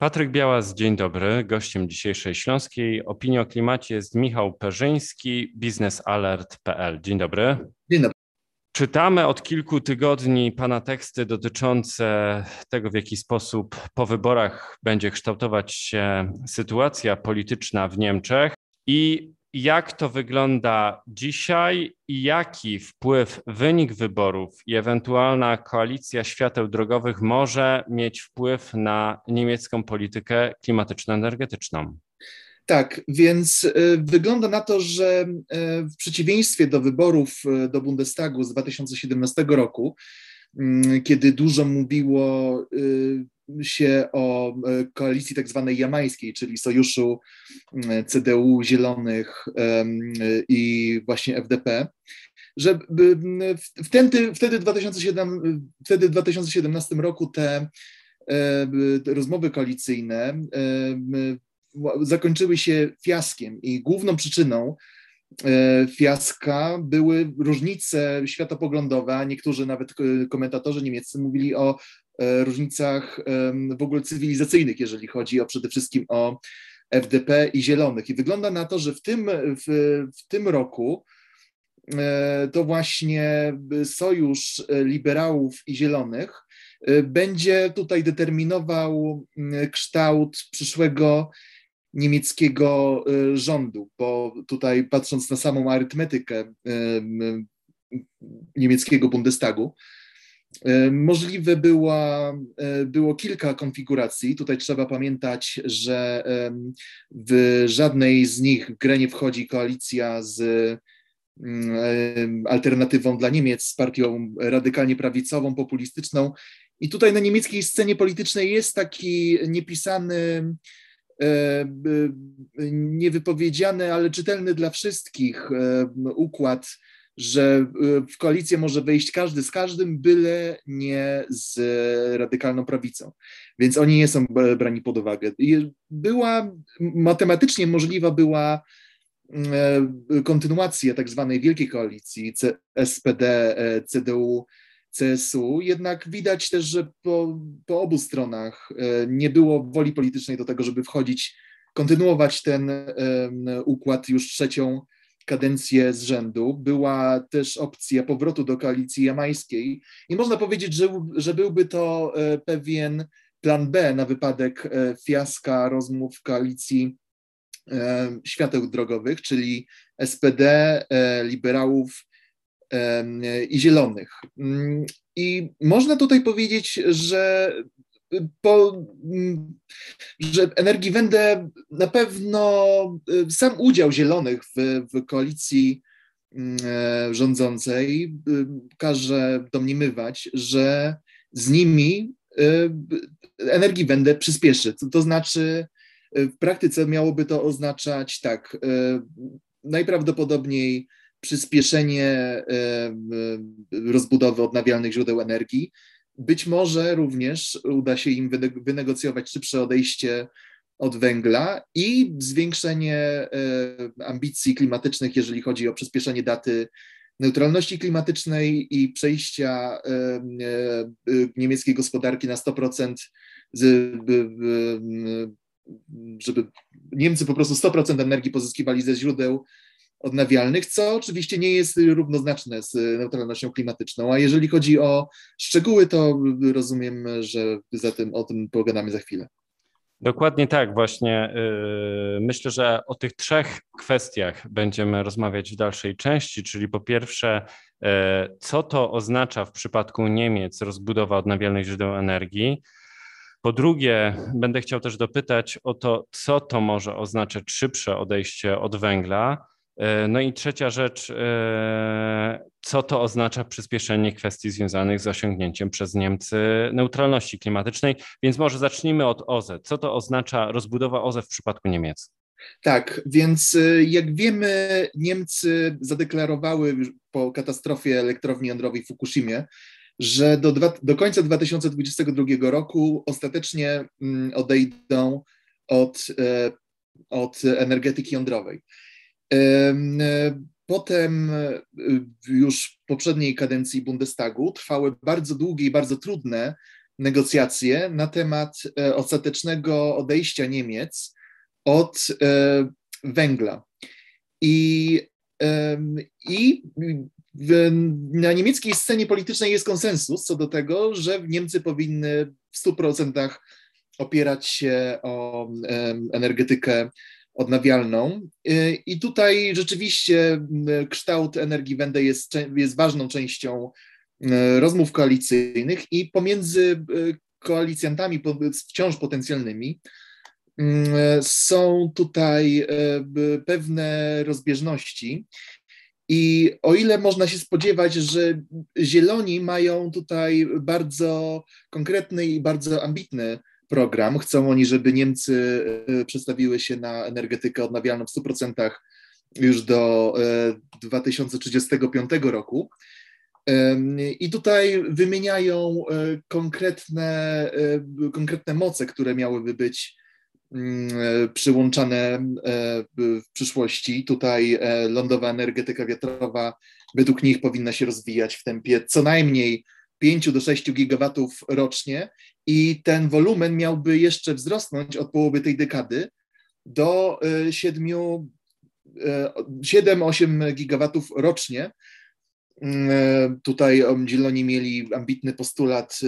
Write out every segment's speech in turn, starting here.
Patryk Białas, dzień dobry. Gościem dzisiejszej Śląskiej Opinii o Klimacie jest Michał Perzyński, biznesalert.pl. Dzień dobry. Dzień dobry. Czytamy od kilku tygodni Pana teksty dotyczące tego, w jaki sposób po wyborach będzie kształtować się sytuacja polityczna w Niemczech i jak to wygląda dzisiaj i jaki wpływ wynik wyborów i ewentualna koalicja świateł drogowych może mieć wpływ na niemiecką politykę klimatyczno-energetyczną? Tak, więc y, wygląda na to, że y, w przeciwieństwie do wyborów y, do Bundestagu z 2017 roku, mm, kiedy dużo mówiło się o koalicji tak zwanej jamańskiej, czyli sojuszu CDU, Zielonych i właśnie FDP, że wtedy, wtedy, 2007, wtedy w 2017 roku te rozmowy koalicyjne zakończyły się fiaskiem i główną przyczyną e, fiaska były różnice światopoglądowe, a niektórzy nawet e, komentatorzy niemieccy mówili o e, różnicach w ogóle cywilizacyjnych, jeżeli chodzi o przede wszystkim o FDP i Zielonych. I wygląda na to, że w tym, w, w tym roku to właśnie sojusz liberałów i zielonych będzie tutaj determinował kształt przyszłego niemieckiego rządu, bo tutaj patrząc na samą arytmetykę niemieckiego Bundestagu, Możliwe była, było kilka konfiguracji. Tutaj trzeba pamiętać, że w żadnej z nich w grę nie wchodzi koalicja z alternatywą dla Niemiec, z partią radykalnie prawicową, populistyczną. I tutaj na niemieckiej scenie politycznej jest taki niepisany E, niewypowiedziany, ale czytelny dla wszystkich e, układ, że e, w koalicję może wejść każdy z każdym, byle nie z radykalną prawicą. Więc oni nie są brani pod uwagę. Była matematycznie możliwa była kontynuacja tak zwanej wielkiej koalicji SPD, CDU, CSU, jednak widać też, że po, po obu stronach e, nie było woli politycznej do tego, żeby wchodzić, kontynuować ten układ już trzecią kadencję z rzędu. Była też opcja powrotu do koalicji jamańskiej i można powiedzieć, że, że byłby to e, pewien plan B na wypadek e, fiaska rozmów koalicji świateł drogowych, czyli SPD, liberałów i zielonych. Mm, I można tutaj powiedzieć, że po, mm, że Energiewende na pewno y, sam udział zielonych w, w koalicji mm, e, rządzącej y, każe domniemywać, że z nimi y, Energiewende przyspieszy. To, to znaczy, w praktyce miałoby to oznaczać tak, najprawdopodobniej przyspieszenie rozbudowy odnawialnych źródeł energii. Być może również uda się im wynegocjować szybsze odejście od węgla i zwiększenie e, ambicji klimatycznych, jeżeli chodzi o przyspieszenie daty neutralności klimatycznej i przejścia e, niemieckiej gospodarki na 100%, żeby Niemcy po prostu 100% energii pozyskiwali ze źródeł odnawialnych, co oczywiście nie jest równoznaczne z neutralnością klimatyczną. A jeżeli chodzi o szczegóły, to rozumiem, że za tym, o tym pogadamy za chwilę. Dokładnie tak, właśnie. Y, myślę, że o tych trzech kwestiach będziemy rozmawiać w dalszej części, czyli po pierwsze, y, co to oznacza w przypadku Niemiec rozbudowa odnawialnych źródeł energii. Po drugie, będę chciał też dopytać o to, co to może oznaczać szybsze odejście od węgla. E, no i trzecia rzecz, e, co to oznacza przyspieszenie kwestii związanych z osiągnięciem przez Niemcy neutralności klimatycznej? Więc może zacznijmy od OZE. Co to oznacza rozbudowa OZE w przypadku Niemiec? Tak, więc e, jak wiemy, Niemcy zadeklarowały po katastrofie elektrowni jądrowej w Fukushimie, że do, dwa, do końca 2022 roku ostatecznie mm, odejdą od, od energetyki jądrowej. E, potem e, już w poprzedniej kadencji Bundestagu trwały bardzo długie i bardzo trudne negocjacje na temat ostatecznego odejścia Niemiec od węgla. I, i w, na niemieckiej scenie politycznej jest konsensus co do tego, że Niemcy powinny w 100% opierać się o energetykę odnawialną. I tutaj rzeczywiście kształt energii węgla jest, jest ważną częścią rozmów koalicyjnych i pomiędzy koalicjantami wciąż potencjalnymi są tutaj pewne rozbieżności. I o ile można się spodziewać, że Zieloni mają tutaj bardzo konkretny i bardzo ambitny program, chcą oni, żeby Niemcy e, przestawiły się na energetykę odnawialną w 100% już do 2035 e, roku. I tutaj wymieniają e, konkretne, konkretne moce, które miałyby być Mm, przyłączane w przyszłości. Tutaj lądowa energetyka wiatrowa według nich powinna się rozwijać w tempie co najmniej 5 do 6 gigawatów rocznie i ten wolumen miałby jeszcze wzrosnąć od połowy tej dekady do 7-8 gigawatów rocznie. Mm, tutaj Zieloni mieli ambitny postulat,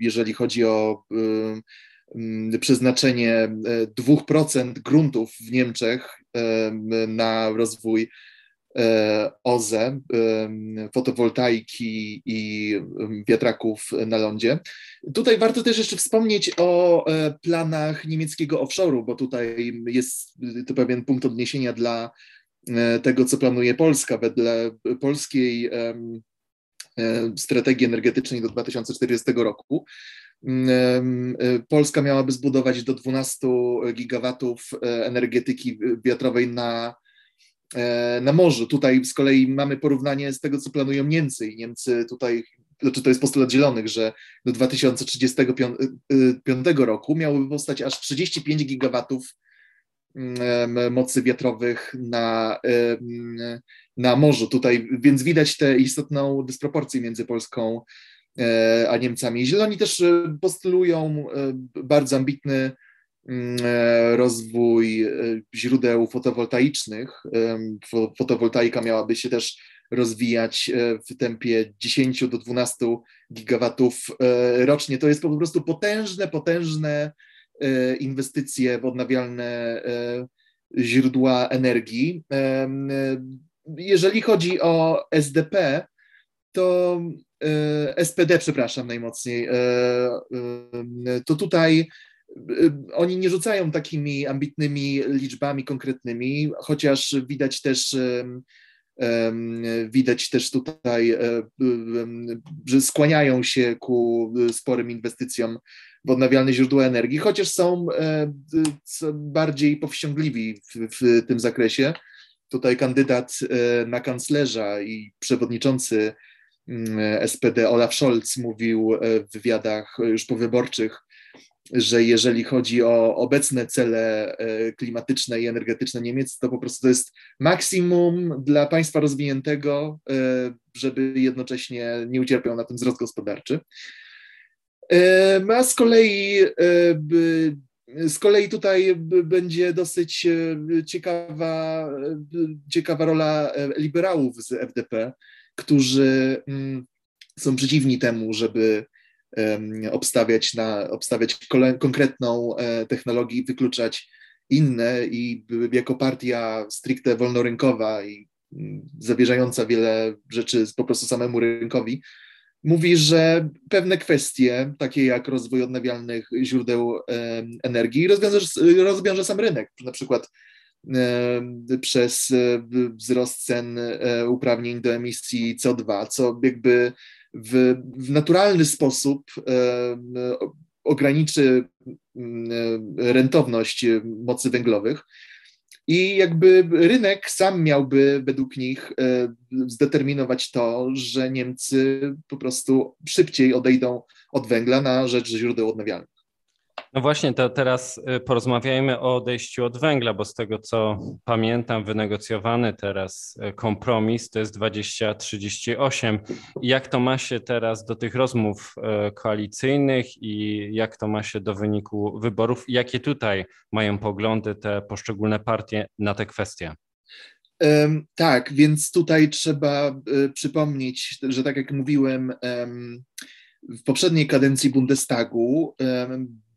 jeżeli chodzi o przeznaczenie 2% e, gruntów w Niemczech e, na rozwój e, OZE, fotowoltaiki i wiatraków na lądzie. Tutaj warto też jeszcze wspomnieć o planach niemieckiego offshore'u, bo tutaj jest to pewien punkt odniesienia dla tego, co planuje Polska. Wedle polskiej strategii energetycznej do 2040 roku Polska miałaby zbudować do 12 gigawatów e, energetyki wiatrowej na, e, na morzu. Tutaj z kolei mamy porównanie z tego, co planują Niemcy i Niemcy tutaj, znaczy to jest postulat zielonych, że do 2035 y, roku miałoby powstać aż 35 gigawatów mocy wiatrowych na, na morzu. Tutaj, więc widać tę istotną dysproporcję między Polską E, a Niemcami. Zieloni też e, postulują e, bardzo ambitny mm, rozwój źródeł fotowoltaicznych. Fotowoltaika miałaby się też rozwijać w tempie 10 do 12 gigawatów rocznie. To jest po prostu potężne, potężne inwestycje w odnawialne źródła energii. Jeżeli chodzi o SDP, to e, SPD, przepraszam najmocniej, e, e, to tutaj oni nie rzucają takimi ambitnymi liczbami konkretnymi, chociaż widać też widać też tutaj, że skłaniają się ku sporym inwestycjom w odnawialne źródła energii, chociaż są bardziej powściągliwi w, w tym zakresie. Tutaj kandydat na kanclerza i przewodniczący SPD Olaf Scholz mówił w wywiadach już powyborczych, że jeżeli chodzi o obecne cele e, klimatyczne i energetyczne Niemiec, to po prostu to jest maksimum dla państwa rozwiniętego, e, żeby jednocześnie nie ucierpiał na tym wzrost gospodarczy. A z kolei z kolei tutaj będzie dosyć ciekawa, ciekawa rola liberałów z FDP, którzy mm, są przeciwni temu, żeby obstawiać, na, obstawiać konkretną e, technologię i wykluczać inne i jako partia stricte wolnorynkowa i mm, zawierzająca wiele rzeczy po prostu samemu rynkowi, mówi, że pewne kwestie, takie jak rozwój odnawialnych źródeł energii, rozwiąże, rozwiąże sam rynek. Na przykład przez e, wzrost cen e, uprawnień do emisji CO2, co jakby w, w naturalny sposób ograniczy rentowność mocy węglowych. I jakby rynek sam miałby według nich e, zdeterminować to, że Niemcy po prostu szybciej odejdą od węgla na rzecz źródeł odnawialnych. No właśnie, to teraz y, porozmawiajmy o odejściu od węgla, bo z tego co pamiętam, wynegocjowany teraz y, kompromis to jest 2038. Jak to ma się teraz do tych rozmów y, koalicyjnych i jak to ma się do wyniku wyborów? Jakie tutaj mają poglądy te poszczególne partie na te kwestie? Tak, więc tutaj trzeba przypomnieć, że tak jak mówiłem, w poprzedniej kadencji Bundestagu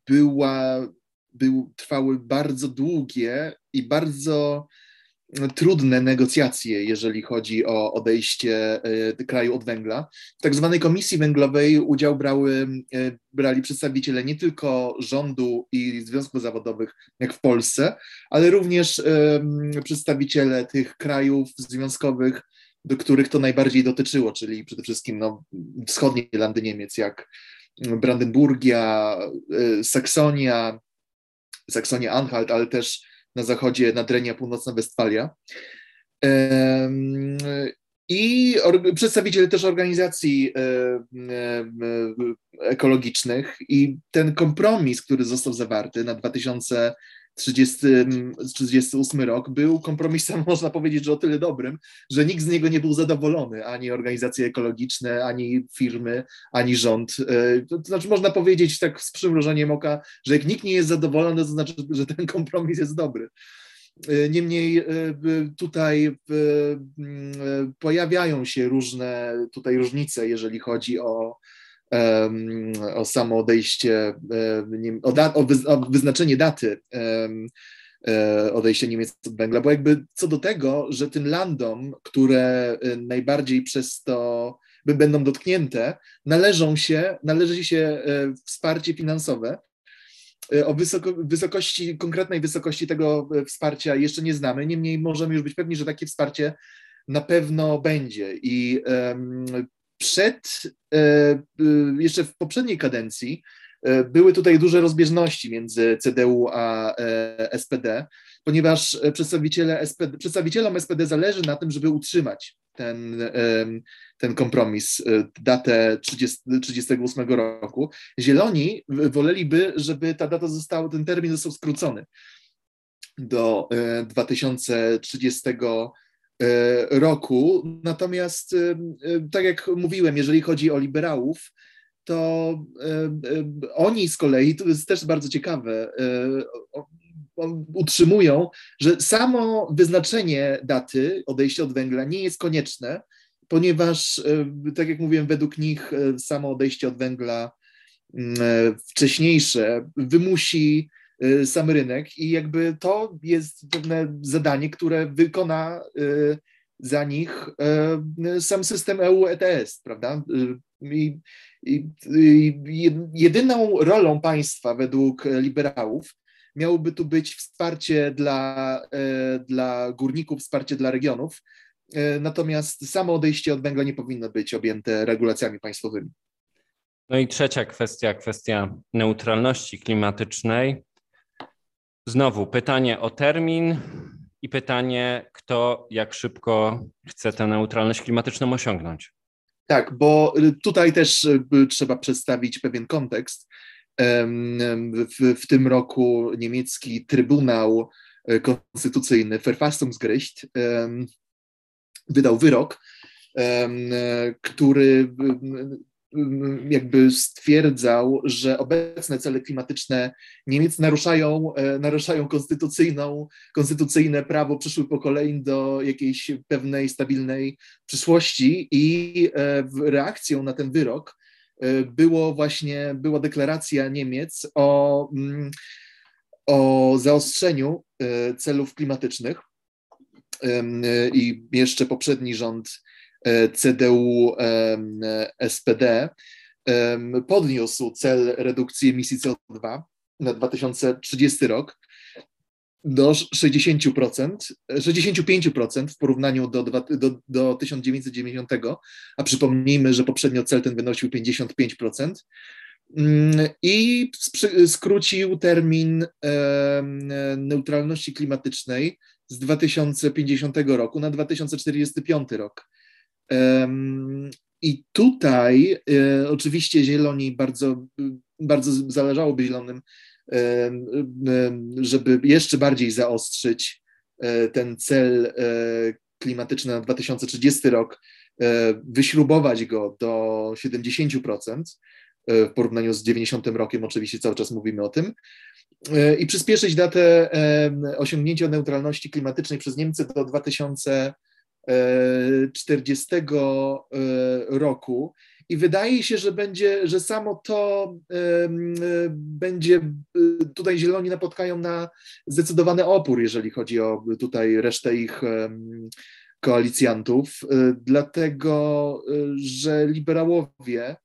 była, był, trwały bardzo długie i bardzo trudne negocjacje, jeżeli chodzi o odejście e, kraju od węgla. W tak zwanej komisji węglowej udział brały, e, brali przedstawiciele nie tylko rządu i związków zawodowych, jak w Polsce, ale również przedstawiciele tych krajów związkowych, do których to najbardziej dotyczyło, czyli przede wszystkim no, wschodnie landy Niemiec, jak Brandenburgia, e, Saksonia, Saksonia-Anhalt, ale też na zachodzie Nadrenia, Północna Westfalia. I przedstawiciele też organizacji ekologicznych i ten kompromis, który został zawarty na 2000 30, 38 rok był kompromisem, można powiedzieć, że o tyle dobrym, że nikt z niego nie był zadowolony, ani organizacje ekologiczne, ani firmy, ani rząd. E, to znaczy, można powiedzieć tak z przymrużeniem oka, że jak nikt nie jest zadowolony, to znaczy, że ten kompromis jest dobry. E, niemniej e, tutaj pojawiają się różne tutaj różnice, jeżeli chodzi o o samo odejście, o, da, o, wy, o wyznaczenie daty e, odejścia Niemiec od węgla, bo jakby co do tego, że tym landom, które e, najbardziej przez to będą dotknięte, należą się, należy się e, wsparcie finansowe. O wysoko, wysokości, konkretnej wysokości tego wsparcia jeszcze nie znamy, niemniej możemy już być pewni, że takie wsparcie na pewno będzie. I um, przed, e, e, jeszcze w poprzedniej kadencji, e, były tutaj duże rozbieżności między CDU a SPD, ponieważ przedstawiciele SPD, przedstawicielom SPD zależy na tym, żeby utrzymać ten, ten kompromis, datę 30, 38 roku. Zieloni woleliby, żeby ta data została, ten termin został skrócony do 2030 E, roku. Natomiast, e, e, tak jak mówiłem, jeżeli chodzi o liberałów, to oni z kolei, to jest też bardzo ciekawe, utrzymują, że samo wyznaczenie daty odejścia od węgla nie jest konieczne, ponieważ, tak jak mówiłem, według nich samo odejście od węgla wcześniejsze wymusi sam rynek i jakby to jest pewne zadanie, które wykona y, za nich y, sam system EU ETS, prawda? I, i, i jedyną rolą państwa według liberałów miałoby tu być wsparcie dla, dla górników, wsparcie dla regionów, natomiast samo odejście od węgla nie powinno być objęte regulacjami państwowymi. No i trzecia kwestia, kwestia neutralności klimatycznej. Znowu pytanie o termin i pytanie, kto jak szybko chce tę neutralność klimatyczną osiągnąć. Tak, bo tutaj też y, trzeba przedstawić pewien kontekst. W, w tym roku niemiecki Trybunał y, Konstytucyjny Verfassungsgericht wydał wyrok, który jakby stwierdzał, że obecne cele klimatyczne Niemiec naruszają, e, naruszają konstytucyjną, konstytucyjne prawo przyszłych pokoleń do jakiejś pewnej stabilnej przyszłości. I e, reakcją na ten wyrok e, było właśnie, była deklaracja Niemiec o, mm, o zaostrzeniu celów klimatycznych. I jeszcze poprzedni rząd CDU, SPD podniósł cel redukcji emisji CO2 na 2030 rok do 60%, 65% w porównaniu do, do, do 1990, a przypomnijmy, że poprzednio cel ten wynosił 55%. Mm, I skrócił termin neutralności klimatycznej z 2050 roku na 2045 rok. I tutaj e, oczywiście Zieloni bardzo, bardzo zależałoby Zielonym żeby jeszcze bardziej zaostrzyć ten cel klimatyczny na 2030 rok, wyśrubować go do 70% w porównaniu z 90 rokiem, oczywiście cały czas mówimy o tym, i przyspieszyć datę osiągnięcia neutralności klimatycznej przez Niemcy do 2040 roku. I wydaje się, że będzie, że samo to będzie, tutaj Zieloni napotkają na zdecydowany opór, jeżeli chodzi o tutaj resztę ich koalicjantów, dlatego że liberałowie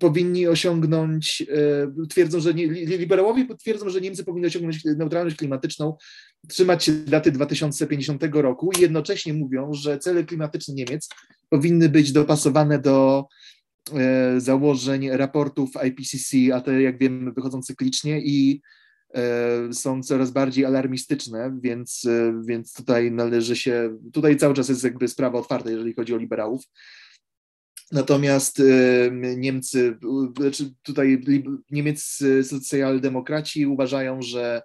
powinni osiągnąć, e, twierdzą, że nie, liberałowie twierdzą, że Niemcy powinni osiągnąć neutralność klimatyczną, trzymać się daty 2050 roku i jednocześnie mówią, że cele klimatyczne Niemiec powinny być dopasowane do e, założeń raportów IPCC, a te jak wiemy wychodzą cyklicznie i e, są coraz bardziej alarmistyczne, więc, więc tutaj należy się, tutaj cały czas jest jakby sprawa otwarta, jeżeli chodzi o liberałów. Natomiast Niemcy, znaczy tutaj niemieccy socjaldemokraci uważają, że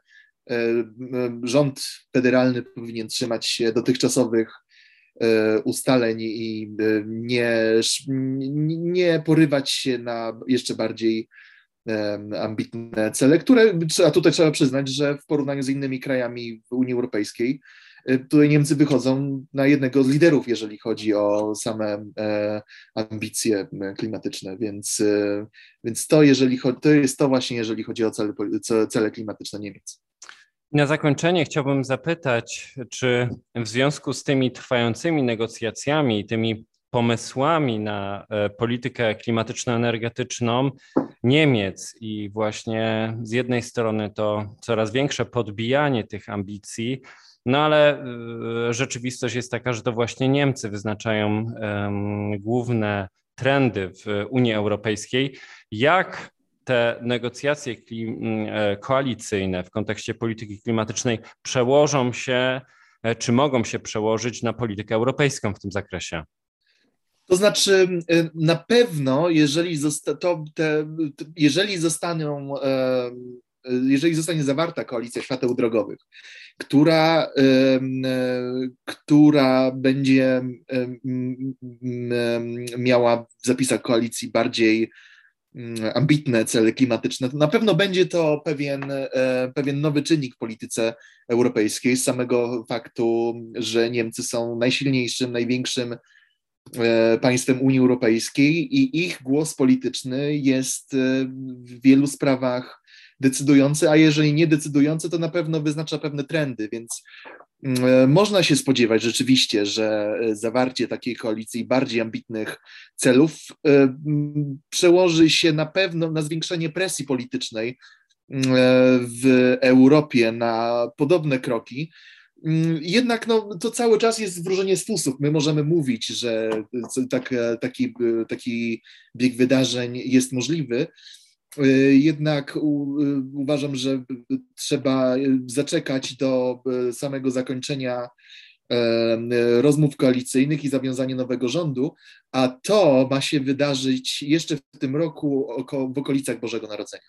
rząd federalny powinien trzymać się dotychczasowych e, ustaleń i nie, nie porywać się na jeszcze bardziej ambitne cele, które, a tutaj trzeba przyznać, że w porównaniu z innymi krajami Unii Europejskiej, E, tutaj Niemcy wychodzą na jednego z liderów, jeżeli chodzi o same e, ambicje klimatyczne, więc, e, więc to, jeżeli chodzi, to jest to właśnie, jeżeli chodzi o cele, cele klimatyczne Niemiec. Na zakończenie chciałbym zapytać, czy w związku z tymi trwającymi negocjacjami, tymi pomysłami na politykę klimatyczno-energetyczną Niemiec i właśnie z jednej strony to coraz większe podbijanie tych ambicji, no ale y, rzeczywistość jest taka, że to właśnie Niemcy wyznaczają główne trendy w Unii Europejskiej. Jak te negocjacje e, koalicyjne w kontekście polityki klimatycznej przełożą się, e, czy mogą się przełożyć na politykę europejską w tym zakresie? To znaczy, y, na pewno, jeżeli, zosta to, te, jeżeli zostaną jeżeli zostanie zawarta koalicja świateł drogowych, która, która będzie miała w zapisach koalicji bardziej ambitne cele klimatyczne, to na pewno będzie to pewien, e, pewien nowy czynnik w polityce europejskiej z samego faktu, że Niemcy są najsilniejszym, największym e, państwem Unii Europejskiej i ich głos polityczny jest e, w wielu sprawach decydujący, a jeżeli nie decydujący, to na pewno wyznacza pewne trendy, więc mm, można się spodziewać rzeczywiście, że e, zawarcie takiej koalicji bardziej ambitnych celów e, przełoży się na pewno na zwiększenie presji politycznej w Europie na podobne kroki. Mm, jednak no, to cały czas jest wróżenie z fusów. My możemy mówić, że tak, taki, taki bieg wydarzeń jest możliwy, jednak y, uważam, że trzeba zaczekać do samego zakończenia rozmów koalicyjnych i zawiązania nowego rządu, a to ma się wydarzyć jeszcze w tym roku w okolicach Bożego Narodzenia.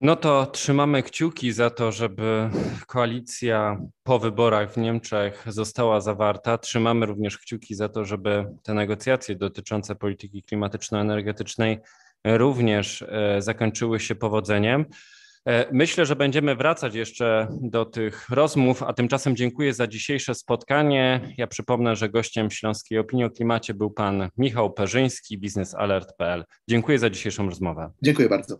No to trzymamy kciuki za to, żeby koalicja po wyborach w Niemczech została zawarta. Trzymamy również kciuki za to, żeby te negocjacje dotyczące polityki klimatyczno-energetycznej również e, zakończyły się powodzeniem. E, myślę, że będziemy wracać jeszcze do tych rozmów, a tymczasem dziękuję za dzisiejsze spotkanie. Ja przypomnę, że gościem Śląskiej Opinii o Klimacie był pan Michał Perzyński, biznesalert.pl. Dziękuję za dzisiejszą rozmowę. Dziękuję bardzo.